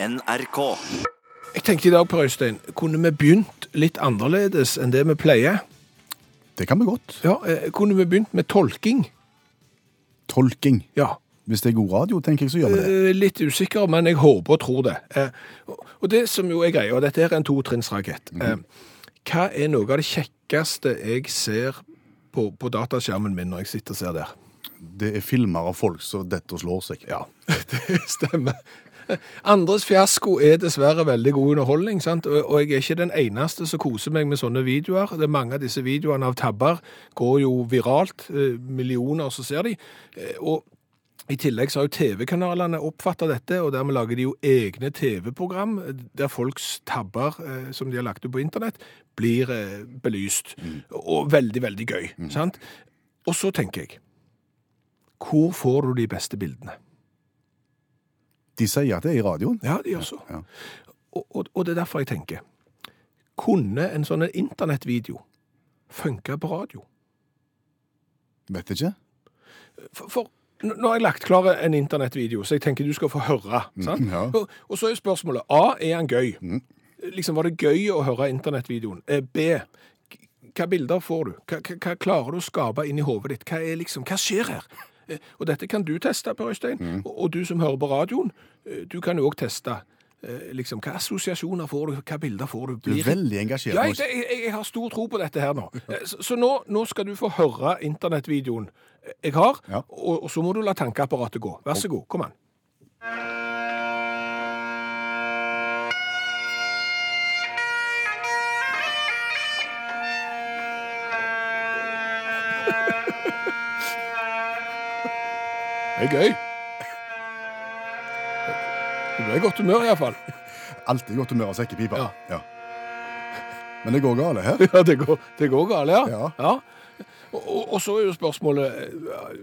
NRK. Jeg tenkte i dag, Per Øystein, kunne vi begynt litt annerledes enn det vi pleier? Det kan vi godt. Ja, eh, Kunne vi begynt med tolking? Tolking. Ja. Hvis det er god radio, tenker jeg, så gjør vi det. Eh, Litt usikker, men jeg håper og tror det. Eh, og- Og det som jo er greia, og dette er en totrinnsrakett eh, Hva er noe av det kjekkeste jeg ser på, på dataskjermen min når jeg sitter og ser der? Det er filmer av folk som detter og slår seg. Ja, det stemmer. Andres fiasko er dessverre veldig god underholdning, sant? Og, jeg er ikke den eneste som koser meg med sånne videoer. Det er mange av disse videoene av tabber går jo viralt, eh, millioner som ser de. Eh, Og i tillegg så har jo TV-kanalene oppfattet dette, og dermed lager de jo egne TV-program eh, der folks tabber eh, som de har lagt ut på internett, blir eh, belyst. Og veldig, veldig gøy, sant? Og så tenker jeg, hvor får du de beste bildene? De sier at det er i radioen. Ja, de også. Ja, Ja. Og, og, og det er derfor jeg tenker, kunne en sånn internettvideo funke på radio? Vet ikke. For, for nå har jeg lagt klar en internettvideo, så jeg tenker du skal få høre. Sant? ja. Og, og så er spørsmålet, A, er han gøy? Liksom, var det gøy å høre internettvideoen? Eh, B, hva bilder får du? Hva, hva, hva klarer du å skape inn i hovedet ditt? Hva, liksom, hva skjer her? Og dette kan du teste, Per Øystein. Og, og du som hører på radioen, eh, du kan jo også teste. eh, Liksom, hva assosiasjoner får du? Hva bilder får du? Du er veldig engasjert. ja, jeg, jeg, jeg har stor tro på dette her nå. Eh, Så, så nå, nå skal du få høre internettvideoen jeg har, Ja. og, og så må du la tankeapparatet gå. Vær så god, kom an. Det er gøy. Du ble i godt humør iallfall. Alltid godt humør av sekkepipa. Ja. Ja. Men det går gale her. Ja, det går, det går galt, ja. Ja. Og, og, så er jo spørsmålet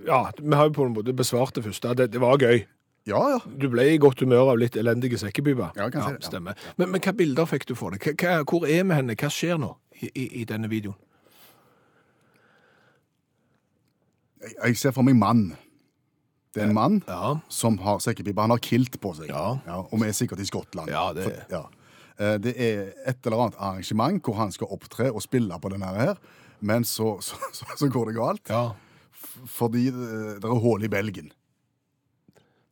Ja, vi har jo på en måte besvart det første. Det, det var gøy. Ja, ja. Du ble i godt humør av litt elendige sekkepiper. Ja, ja. Stemmer. Men, men hva bilder fikk du for deg? Hva, hvor er vi henne? Hva skjer nå i, i, i denne videoen? Jeg, jeg ser for meg mann. Det er en mann Ja. som har sekkepipe. Han har kilt på seg. Ja. og vi er sikkert i Skottland. Ja, det- For- ja. Eh, Det er et eller annet arrangement hvor han skal opptre og spille på denne her, men så, så, så, så går det galt. ja. Fordi det, det er hull i belgen.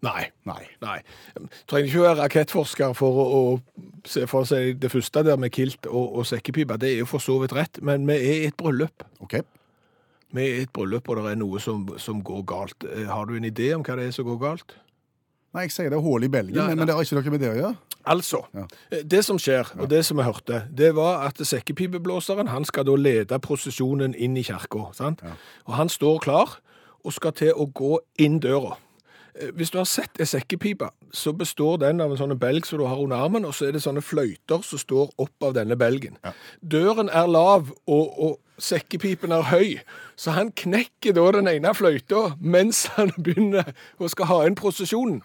Nei. Nei. Nei. Trenger ikke å være rakettforsker for å, å se for seg det første der med kilt og, og sekkepipe. Det er jo for så vidt rett, men vi er i et bryllup. OK? I et bryllup, og det er noe som, som går galt. Eh, Har du en idé om hva det er som går galt? Nei, jeg sier det er hull i belgen, men, men det har ikke noe med det å gjøre. Altså, Ja. eh, det som skjer, og det som vi hørte, det var at sekkepipeblåseren, han skal da lede prosesjonen inn i kirka, Ja. Og han står klar, og skal til å gå inn døra. Eh, Hvis du har sett en sekkepipe, så består den av en sånn belg som du har under armen, og så er det sånne fløyter som står opp av denne belgen. Døren er lav, og, og sekkepipen er høy, så han knekker da den ene fløyta mens han begynner å skal ha inn prosesjonen.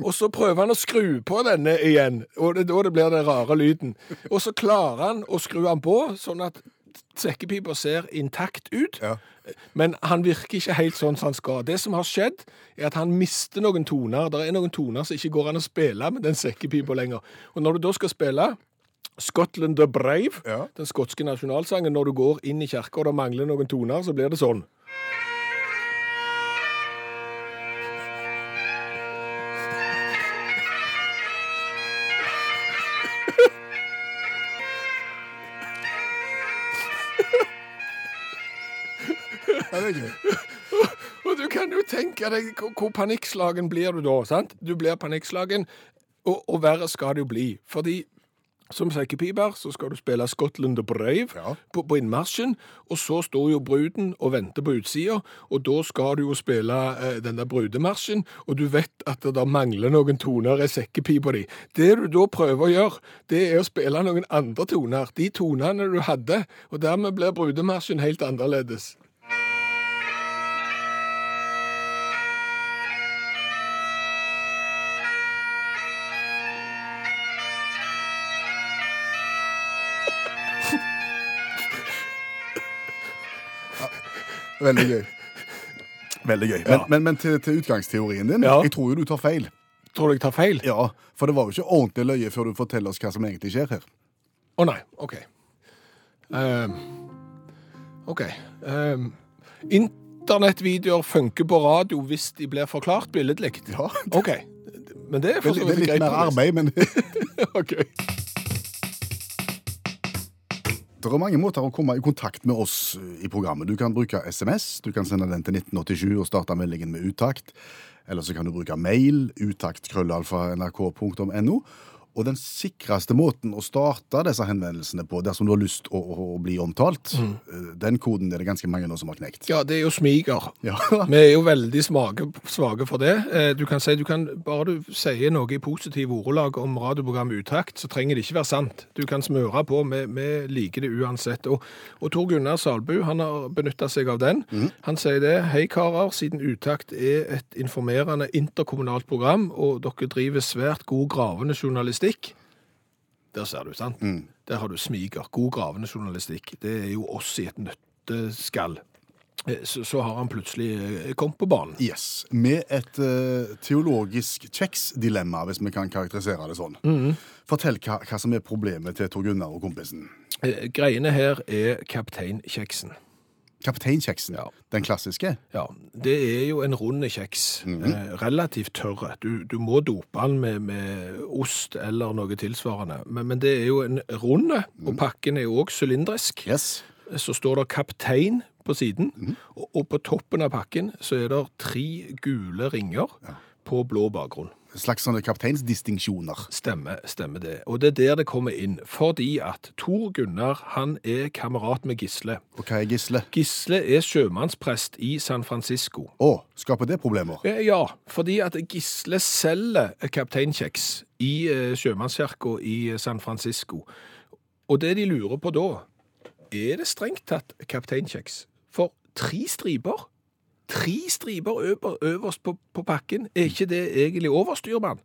Og så prøver han å skru på denne igjen, og det da det blir den rare lyden. Og så klarer han å skru den på, sånn at sekkepipa ser intakt ut. Ja. Men han virker ikke helt sånn som han skal. Det som har skjedd, er at han mister noen toner. Det er noen toner som ikke går an å spille med den sekkepipa lenger. Og når du da skal spille Scotland the Brave, Ja. den skotske nasjonalsangen, når du går inn i kirka og det mangler noen toner, så blir det sånn. Gøy. Og du kan jo tenke deg hvor panikkslagen blir du da, sant? Du blir panikkslagen, og, og verre skal det jo bli. Fordi som sekkepiper så skal du spille Scotland the Brave Ja. på, på innmarsjen, og så står jo bruden og venter på utsida, og da skal du jo spille eh, den der brudemarsjen, og du vet at det der mangler noen toner i sekkepipa di. Det du da prøver å gjøre, det er å spille noen andre toner, de tonene du hadde, og dermed blir brudemarsjen helt annerledes. Veldig gøy. Veldig gøy. Men, Ja. men, men til, til utgangsteorien din, Ja. jeg tror jo du tar feil. Tror du jeg tar feil? Ja, for det var jo ikke ordentlig løye før du forteller oss hva som egentlig skjer her. Å nei, OK. Um, OK. Um, internettvideoer funker på radio hvis de blir forklart billedlig. Ja, OK. Men det er for så vidt greit. det er litt mer arbeid, men OK. Det er mange måter å komme i kontakt med oss i programmet. Du kan bruke SMS, du kan sende den til 1987 og starte meldingen med utakt. Eller så kan du bruke mail, utakt.krøllalfa.nrk.no. Og den sikreste måten å starte disse henvendelsene på, dersom du har lyst å, å, å bli omtalt, mm. den koden er det ganske mange nå som har knekt. Ja, det er jo smiger. Ja. Vi er jo veldig smake, svake for det. Eh, Du kan si, du kan, bare du sier noe i positive ordelag om radioprogrammet Utakt, så trenger det ikke være sant. Du kan smøre på, vi, vi liker det uansett. Og, og Tor Gunnar Salbu han har benytta seg av den. Han sier det. Hei karer, siden Utakt er et informerende interkommunalt program, og dere driver svært god gravende journalistikk. Der ser du, sant? Der har du smiger. God gravende journalistikk. Det er jo oss i et nøtteskall. Eh, Så, så har han plutselig eh, kommet på banen. Yes. Med et uh, teologisk kjeksdilemma, hvis vi kan karakterisere det sånn. Fortell hva, hva som er problemet til Tor Gunnar og kompisen. Eh, Greiene her er kapteinkjeksen. Kapteinkjeksen, Ja. den klassiske. Ja, det er jo en rund kjeks. eh, relativt tørre. Du, du må dope den med, med ost eller noe tilsvarende. Men, men det er jo en runde, og pakken er jo også sylindrisk. Yes. Så står det kaptein på siden, og, og på toppen av pakken så er det tre gule ringer på blå bakgrunn. Slags sånne kapteinsdistinksjoner. Stemmer, stemmer det. Og det er der det kommer inn. Fordi at Tor Gunnar han er kamerat med Gisle. Og hva er gisle? Gisle er sjømannsprest i San Francisco. Å, skaper det problemer? Eh, Ja, fordi at Gisle selger kapteinkjeks i eh, sjømannskirka i San Francisco. Og det de lurer på da, er det strengt tatt kapteinkjeks? For tre striper, tre striper øver, øverst på, på pakken, er ikke det egentlig overstyrmann?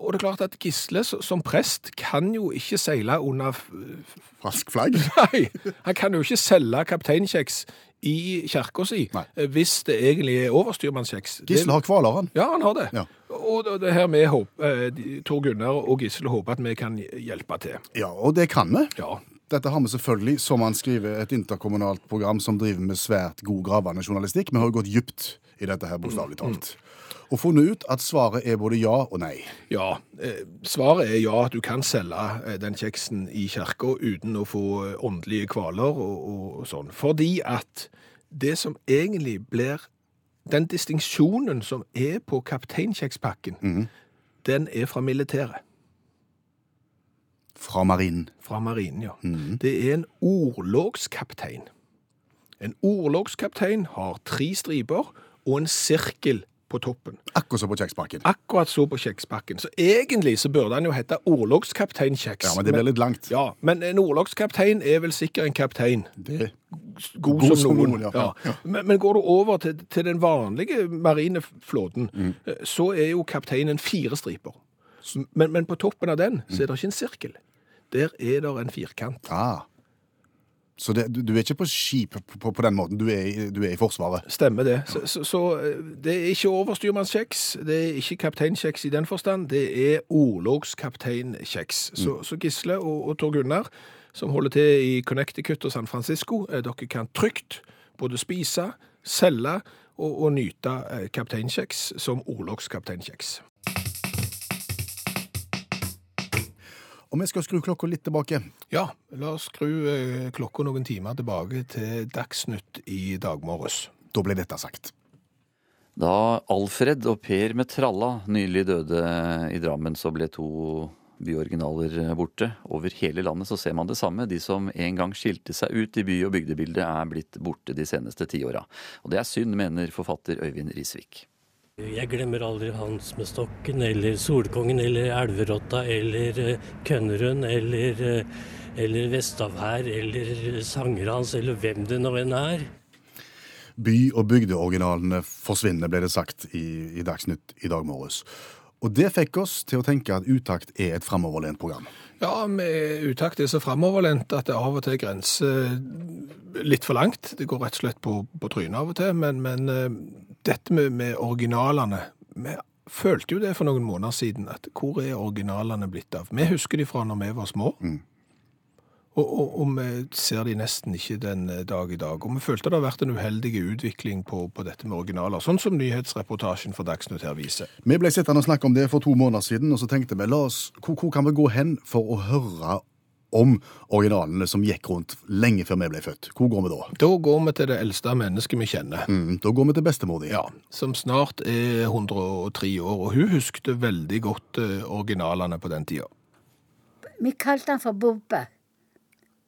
Og det er klart at Gisle som prest kan jo ikke seile under Frask Falsk flagg? Nei, han kan jo ikke selge kapteinkjeks i kirka si Nei. hvis det egentlig er overstyrmannskjeks. Gisle har kvaler, han. Ja, han har det. Ja. Og det- her håper, eh, Tor Gunnar og Gisle håper at vi kan hjelpe til. Ja, og det kan vi. Ja, Dette har vi selvfølgelig, som han skriver, et interkommunalt program som driver med svært god gravende journalistikk. Vi har jo gått dypt i dette her, bokstavelig talt. Og funnet ut at svaret er både ja og nei. ja eh, svaret er ja, at du kan selge eh, den kjeksen i kirka uten å få eh, åndelige kvaler og, og, sånn. Fordi at det som egentlig blir Den distinksjonen som er på kapteinkjekspakken, den er fra militæret. Fra marinen. Fra marinen, ja. Det er en orlogskaptein. En orlogskaptein har tre striper og en sirkel på toppen. Akkurat som på kjekspakken. Akkurat så på kjekspakken. Så egentlig så burde han jo hete orlogskaptein Kjeks. Ja, men det blir litt langt. Ja, men en orlogskaptein er vel sikkert en kaptein. Det God, God som, som noen. noen, ja. ja. Ja. Men, men går du over til, til den vanlige marine flåten, Mm. eh, så er jo kapteinen fire striper. Men, men på toppen av den så er det ikke en sirkel. Der er det en firkant. Ah. Så det, du, er ikke på skip på, på, den måten. Du er, i- du er i Forsvaret. Stemmer det. Så, så, så eh, det er ikke overstyrmannskjeks, det er ikke kapteinkjeks i den forstand, det er orlogskapteinkjeks. Så, så Gisle og, og Tor Gunnar, som holder til i Connecticut og San Francisco, eh, dere kan trygt både spise, selge og, og nyte eh, kapteinkjeks som orlogskapteinkjeks. Og vi skal skru klokka litt tilbake. Ja, la oss skru eh, klokka noen timer tilbake til Dagsnytt i dag morges. Da ble dette sagt. Da Alfred og Per med tralla nylig døde i Drammen, så ble to byoriginaler borte. Over hele landet så ser man det samme. De som en gang skilte seg ut i by- og bygdebildet, er blitt borte de seneste tiåra. Og det er synd, mener forfatter Øyvind Risvik. Jeg glemmer aldri Hans med stokken, eller Solkongen, eller Elverotta, eller Kønnerund, eller, eh, eller Vestavær, eller sanger hans, eller hvem det nå enn er. By- og bygdeoriginalene forsvinner, ble det sagt i, i Dagsnytt i dag morges. Og det fikk oss til å tenke at Utakt er et framoverlent program. Ja, med utakt er så framoverlent at det av og til grenser litt for langt. Det går rett og slett på, på trynet av og til, men, men eh, dette med, med originalene Vi følte jo det for noen måneder siden, at hvor er originalene blitt av? Vi husker de fra når vi var små. Og, og, og vi ser de nesten ikke den eh, dag i dag. Og vi følte det har vært en uheldig utvikling på, på dette med originaler, sånn som nyhetsreportasjen for Dagsnytt her viser. Vi ble sittende og snakke om det for to måneder siden, og så tenkte vi la oss, hvor, hvor kan vi gå hen for å høre om originalene som gikk rundt lenge før vi ble født? Hvor går vi da? Da går vi til det eldste mennesket vi kjenner. Mm, da går vi til bestemor di. Ja, som snart er 103 år, og hun huskte veldig godt eh, originalene på den tida. Vi kalte han for Bobbe.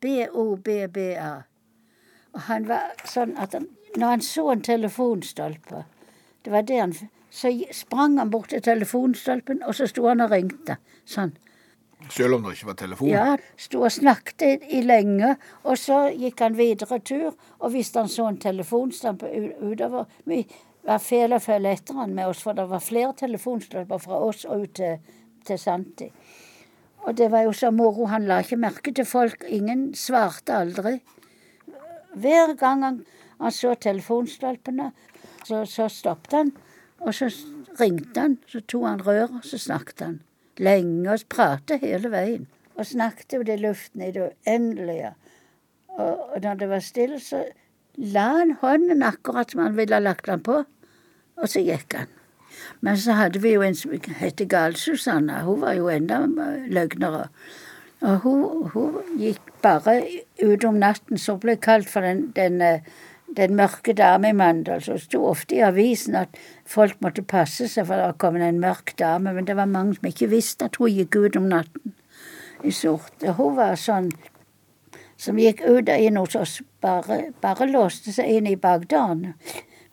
B-O-B-B-A. Og han var sånn at han, når han så en telefonstolpe, det var det han Så sprang han bort til telefonstolpen, og så sto han og ringte. Sånn. Selv om det ikke var telefon? Ja, sto og snakket i, lenge, og så gikk han videre tur. Og hvis han så en telefonstampe u- utover Vi var feil å følge etter han med oss, for det var flere telefonstolper fra oss og ut til, til Santi. Og det var jo så moro. Han la ikke merke til folk. Ingen svarte aldri. Hver gang han, han så telefonstolpene, så, så stoppet han. Og så ringte han, så tok han røret, så snakket han. Lenge og pratet hele veien. Og snakket ut i luften i det uendelige. Og, og når det var stille, så la han hånden akkurat som han ville ha lagt den på, og så gikk han. Men så hadde vi jo en som het Gal-Susanna. Hun var jo enda løgnere. Og hun, hun gikk bare ut om natten, så ble kalt for den, den, eh, den mørke dame i Mandal. Så sto ofte i avisen at folk måtte passe seg for det kom en mørk dame. Men det var mange som ikke visste at hun gikk ut om natten i sort. Og hun var sånn som gikk ut og inn hos oss, bare, bare låste seg inn i bakdøren.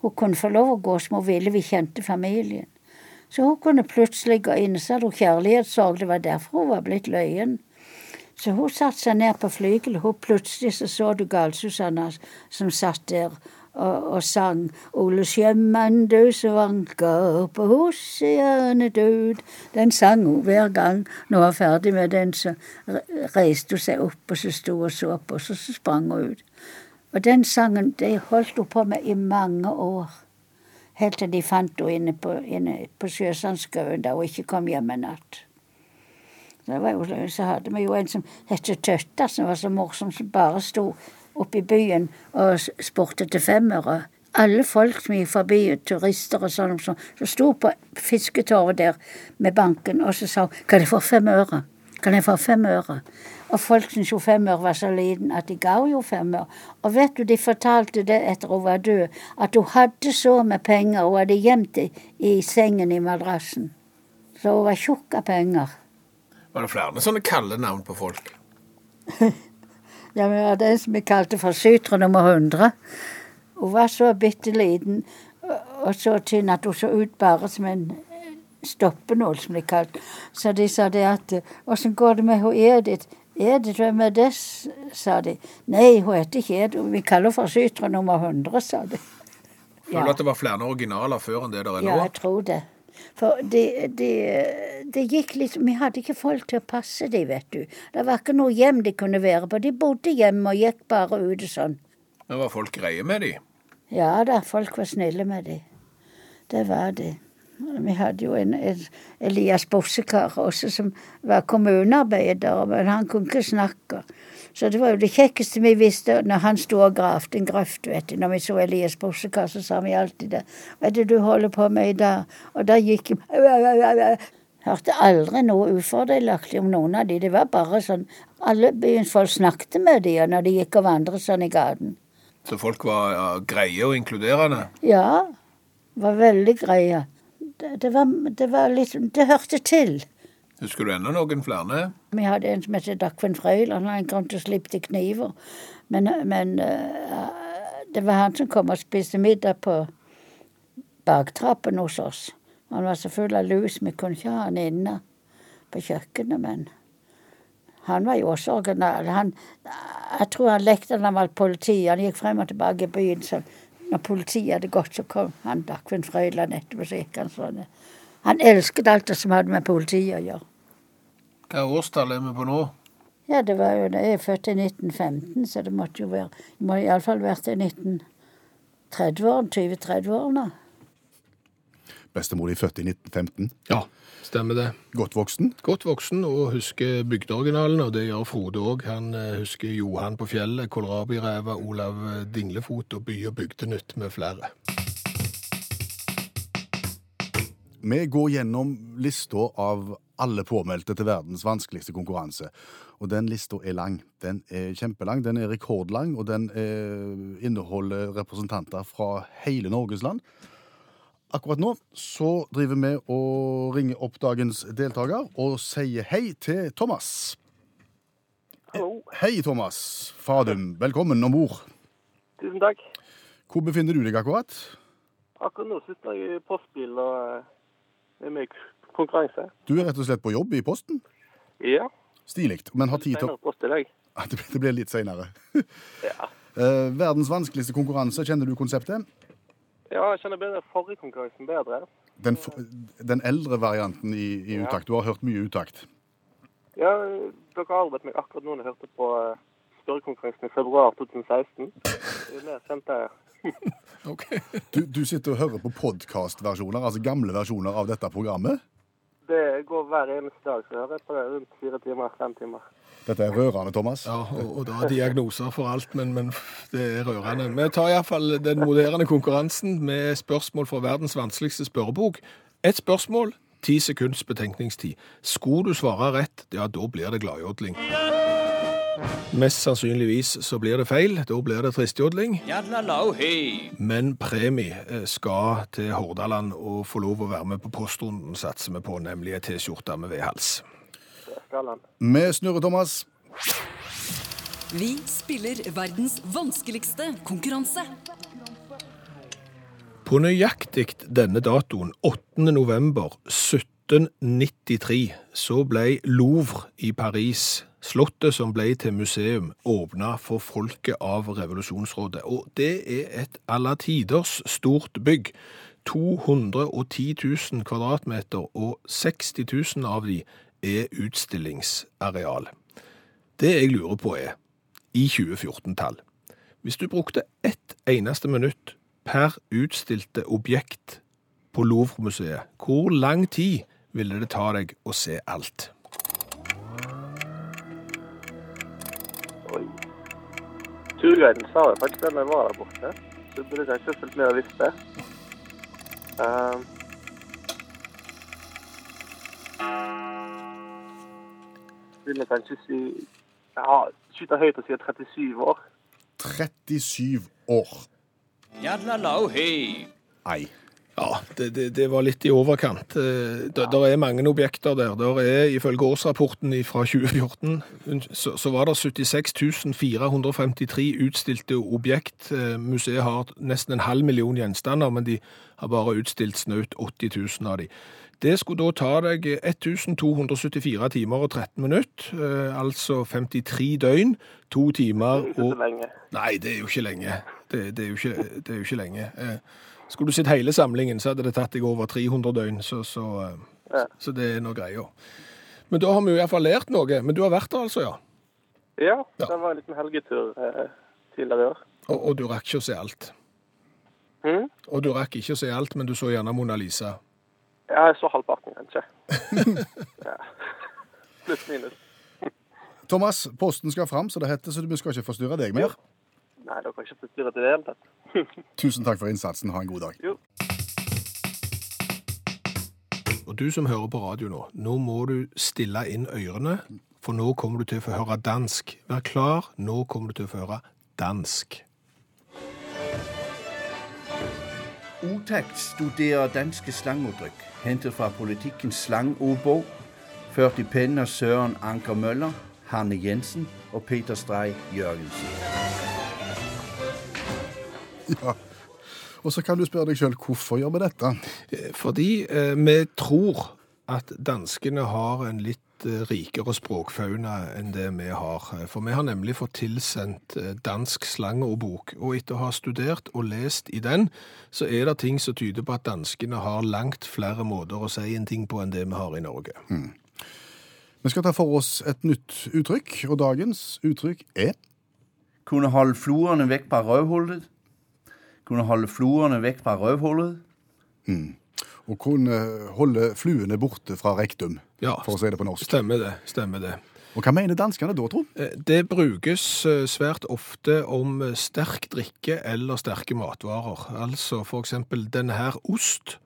Hun kunne få lov å gå som hun ville, vi kjente familien. Så hun kunne plutselig gå inn, så hadde hun kjærlighetssorg, det var derfor hun var blitt løyen. Så hun satte seg ned på flygelet, hun plutselig så så du Gal-Susanna som satt der og, og sang Ole sjømann, du som vanker på oseanet død. Den sang hun hver gang når hun var ferdig med den, så reiste hun seg opp, og så sto og så på, og så sprang hun ut. Og den sangen det holdt hun på med i mange år. Helt til de fant henne inne på, inne på Sjøsandskauen da hun ikke kom hjem en natt. Var jo, så hadde vi jo en som het Tøtta, som var så morsom, som bare sto oppe i byen og s- spurte til femmere. Alle folk som gikk forbi, turister og sånn, som så sto på fisketorvet der med banken, og så sa hun 'Kan jeg få fem øre?' Kan jeg få fem øre? Og folk syntes jo fem var så liten at de ga jo fem øre. Og vet du, de fortalte det etter hun var død, at hun hadde så med penger, hun hadde gjemt det i sengen i madrassen. Så hun var tjukk av penger. Var det flere sånne kalde navn på folk? Ja, vi hadde en som vi kalte for Sytre nummer 100. Hun var så bitte liten og så tynn at hun så ut bare som en stoppenål, som de kalte Så de sa det at Åssen går det med hun Edith? Er det? sa de. Nei, hun heter ikke Ed. Vi kaller henne for Sytre nummer 100, sa de. Føler du at det var flere originaler før enn det der er Ja, jeg tror det. For det, de, de gikk litt Vi hadde ikke folk til å passe dem, vet du. Det var ikke noe hjem de kunne være på. De bodde hjemme og gikk bare ute sånn. Men var folk greie med dem? Ja da, folk var snille med dem. Det var de. Vi hadde jo en, en Elias Bossekar også som var kommunearbeider, men han kunne ikke snakke. Så det var jo det kjekkeste vi visste når han sto og gravde en grøft, vet du. Når vi så Elias Bossekar, så sa vi alltid det. Hva er det du holder på med i dag? Og da gikk jeg Hørte aldri noe ufordelaktig om noen av de. Det var bare sånn Alle byens folk snakket med de når de gikk og vandret sånn i gaten. Så folk var ja, greie og inkluderende? Ja, var veldig greie. Det, det, var, det var liksom Det hørte til. Husker du ennå noen flere? Vi hadde en som het Dagfinn Frøyland. Han kom til å slippe til kniver. Men, men eh, det var han som kom og spiste middag på baktrappen hos oss. Han var så full av lus, vi kunne ikke ha han inne på kjøkkenet, men han var jo også original. Han, jeg tror han lekte da han var politi. Han gikk frem og tilbake i byen. Så når politiet hadde gått, så kom han Dagfinn Frøyland etterpå. Så gikk han sånn. Han elsket alt det som hadde med politiet å gjøre. Hva årstall er vi på nå? Ja, det var jo, jeg er født i 1915, så det måtte jo være Det må iallfall vært i 1930-årene, 20-30-årene. Bestemor di født i 1915. Ja, stemmer det. Godt voksen. Godt voksen og husker bygdeoriginalen, og det gjør Frode òg. Han eh, husker Johan på fjellet, Kålrabiræva, Olav eh, Dinglefot og By og Bygdenytt med flere. Vi går gjennom lista av alle påmeldte til verdens vanskeligste konkurranse. Og den lista er lang. Den er kjempelang, den er rekordlang, og den er, inneholder representanter fra hele Norges land. Akkurat nå så driver vi og ringer opp dagens deltaker og sier hei til Thomas. Hallo. Hei, Thomas. Fadum, velkommen om bord. Tusen takk. Hvor befinner du deg akkurat? Akkurat nå sitter jeg i postbil og eh, er med i konkurranse. Du er rett og slett på jobb i Posten. Ja. Stilig, men har tid til Det det blir litt seinere. Ja. Eh, verdens vanskeligste konkurranse, kjenner du konseptet? Ja, jeg kjenner bedre forrige konkurransen bedre. Den, den eldre varianten i, i Ja. utakt. Du har hørt mye utakt. Ja, dere har arbeidet meg akkurat nå når jeg hørte på eh, spørrekonkurransen i februar 2016. Det er mer kjent. Ok. Du, du sitter og hører på podkastversjoner, altså gamle versjoner av dette programmet. Det går hver eneste dag, så jeg hører på det rundt fire timer, fem timer. Dette er rørende, Thomas. Ja, og, og da er diagnoser for alt, men, men det er rørende. Vi tar iallfall den moderne konkurransen med spørsmål fra verdens vanskeligste spørrebok. Ett spørsmål, ti sekunds betenkningstid. Skulle du svare rett, ja, da blir det gladjodling. Mest sannsynligvis så blir det feil, da blir det tristjodling. Men premie eh, skal til Hordaland og få lov å være med på postrunden, satser vi på, nemlig ei T-skjorte med vedhals. Det. Vi snurrer, Thomas. Vi spiller verdens vanskeligste konkurranse. På nøyaktig denne datoen, 8. november 1793, så ble Louvre i Paris, slottet som ble til museum, åpna for folket av revolusjonsrådet. Og det er et alle tiders stort bygg. 210 000 kvadratmeter, og 60 000 av de er utstillingsareal. Det jeg lurer på er, i 2014-tall, hvis du brukte ett eneste minutt per utstilte objekt på Louvre-museet, hvor lang tid ville det ta deg å se alt? Oi. Turguiden sa det faktisk da jeg var der borte, så jeg burde kanskje fulgt med og visst det. Um, vil jeg kanskje si Ja, skyter høyt og sier 37 år. 37 år. Nei. Ja, det, det, det var litt i overkant. Eh, Det ja. er mange objekter der. Der er, ifølge årsrapporten fra 2014, så, så var det 76 453 utstilte objekt. Eh, Museet har nesten en halv million gjenstander, men de har bare utstilt snaut 80 000 av de. Det skulle da ta deg 1274 timer og 13 minutter, eh, altså 53 døgn, to timer Ikke og så lenge. Nei, det er jo ikke lenge. Det, det, er, jo ikke, det er jo ikke lenge. Eh, skulle du sett hele samlingen, så hadde det tatt deg over 300 døgn, så, så, eh, Ja. så det er noe greia. Men da har vi jo iallfall lært noe. Men du har vært der, altså, ja? Ja, Ja. det var en liten helgetur eh, tidligere i år. Og, og du rakk ikke å se alt. Mm? Og du rakk ikke å se alt, men du så gjerne Mona Lisa. Ja, jeg så halvparten, kanskje. ja. Pluss minus. Thomas, posten skal fram, så det heter, så vi skal ikke forstyrre deg mer. Nei, dere kan ikke forstyrre til det hele tatt. Tusen takk for innsatsen. Ha en god dag. Jo. Og du som hører på radio nå, nå må du stille inn ørene, for nå kommer du til å få høre dansk. Vær klar, nå kommer du til å få høre dansk. Utakt studerer danske slangudtryk, hentet fra politikkens slangordbok, ført i pennen av Søren Anker Møller, Hanne Jensen og Peter Strei Jørgensen. Ja. Og så kan du spørre deg sjøl hvorfor gjør vi dette? Fordi eh, vi tror at danskene har en litt rikere språkfauna enn det vi har. For vi har nemlig fått tilsendt eh, dansk slangeordbok, og etter å ha studert og lest i den, så er det ting som tyder på at danskene har langt flere måter å si en ting på enn det vi har i Norge. Vi skal ta for oss et nytt uttrykk, og dagens uttrykk er Kunne holde fluerne vekk fra røvhullet. Kunne holde fluerne vekk fra røvhullet. Og kunne holde fluene borte fra rektum, Ja, for å si det på norsk. stemmer det. Stemmer det. Og hva mener danskene da, tro? Eh, Det brukes eh, svært ofte om eh, sterk drikke eller sterke matvarer. Altså eksempel denne her ost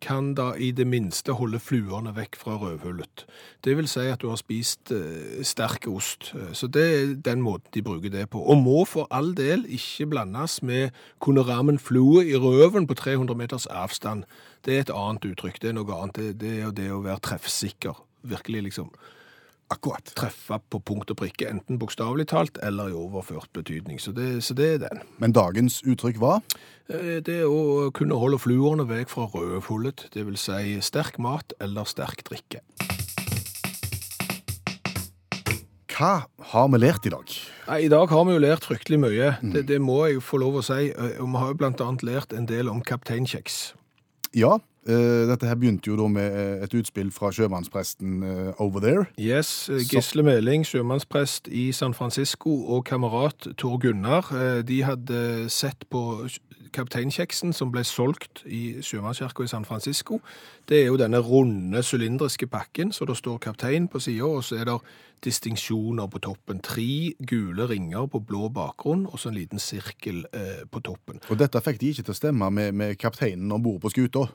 kan da i det minste holde fluene vekk fra rødhullet. Det vil si at du har spist eh, sterk ost. Eh, Så det er den måten de bruker det på. Og må for all del ikke blandes med kunne ramen flue i røven på 300 meters avstand. Det er et annet uttrykk. Det er noe annet. Det er jo det å være treffsikker. Virkelig liksom Akkurat. treffe på punkt og prikke, enten bokstavelig talt eller i overført betydning. Så det, så det er den. Men dagens uttrykk var Eh, Det å kunne holde fluerne vekk fra rødfullet, det vil si sterk mat eller sterk drikke. Hva har vi lært i dag? Nei, I dag har vi jo lært fryktelig mye, det, det må jeg få lov å si. Eh, Og vi har jo annet lært en del om kapteinkjeks. Ja, dette her begynte jo da med eh, et utspill fra sjømannspresten eh, over there. Yes, eh, Gisle Meling, sjømannsprest i San Francisco, og kamerat Tor Gunnar, eh, de hadde sett på kapteinkjeksen som ble solgt i sjømannskirka i San Francisco. Det er jo denne runde, sylindriske pakken, så det står kaptein på sida, og så er det distinksjoner på toppen. Tre gule ringer på blå bakgrunn, og så en liten sirkel eh, på toppen. Og dette fikk de ikke til å stemme med, med kapteinen om bord på skuta.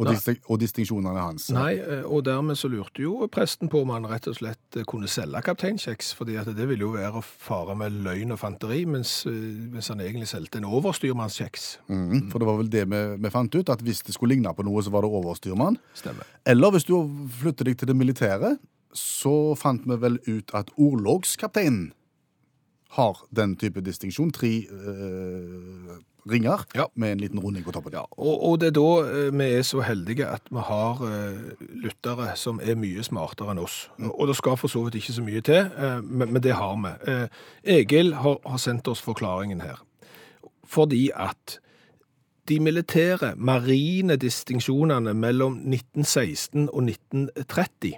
Og, Nei. og distinksjonene hans. Nei, eh, og dermed så lurte jo presten på om han rett og slett eh, kunne selge kapteinkjeks, fordi at det ville jo være å fare med løgn og fanteri, mens, eh, mens han egentlig solgte en overstyrmannskjeks. Mm, For det var vel det vi, vi fant ut, at hvis det skulle ligne på noe, så var det overstyrmann. Stemmer. Eller hvis du flytter deg til det militære, så fant vi vel ut at orlogskapteinen har den type distinksjon. Tre eh, ringer Ja. med en liten runding på toppen. Ja, og, og det er da eh, vi er så heldige at vi har eh, lyttere som er mye smartere enn oss. Og det skal for så vidt ikke så mye til, eh, men, men det har vi. Eh, Egil har, har sendt oss forklaringen her. Fordi at de militære, marine distinksjonene mellom 1916 og 1930,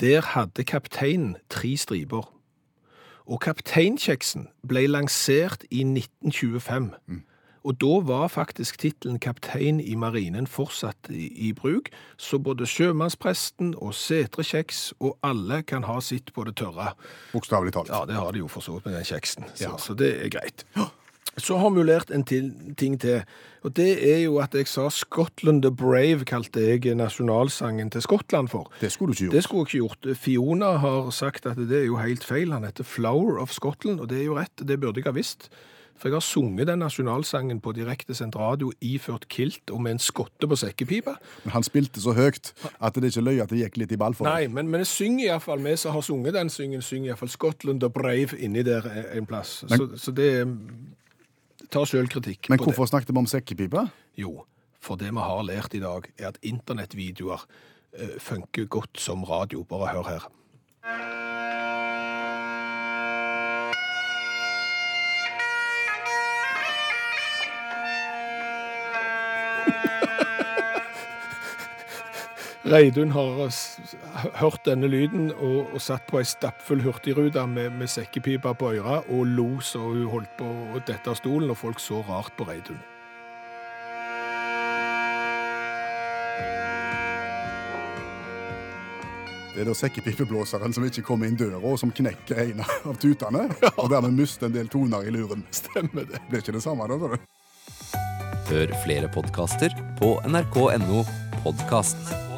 der hadde kapteinen tre striper. Og kapteinkjeksen ble lansert i 1925. Og da var faktisk tittelen kaptein i marinen fortsatt i, i bruk, så både sjømannspresten og Setre kjeks og alle kan ha sitt på det tørre. Bokstavelig talt. Ja, det har de jo for så vidt med den kjeksen, så, Ja. så det er greit. Så har vi lært en ting til, og det er jo at jeg sa Scotland the Brave, kalte jeg nasjonalsangen til Skottland for. Det skulle du ikke gjort. Det skulle jeg ikke gjort. Fiona har sagt at det er jo helt feil. Han heter Flower of Scotland, og det er jo rett. Det burde jeg ha visst. For jeg har sunget den nasjonalsangen på direkte sendt radio iført kilt og med en skotte på sekkepipa. Men han spilte så høyt at det ikke løy at det gikk litt i ball for Nei, men, men jeg synger iallfall, vi som har sunget den syngen, synger iallfall Scotland the Brave inni der en plass. Men- så, så det tar sjølkritikk. Men på hvorfor snakket vi om sekkepipe? Jo, for det vi har lært i dag, er at internettvideoer eh, funker godt som radio. Bare hør her. Reidun har hørt denne lyden og, og satt på ei stappfull hurtigrute med, med sekkepipa på øra og lo så hun holdt på å dette av stolen, og folk så rart på Reidun. Det er da sekkepipeblåseren som ikke kommer inn døra, og som knekker en av tutene, og dermed mister en del toner i luren. Stemmer det. Blir ikke det samme da, da? Hør flere podkaster på nrk.no podkast.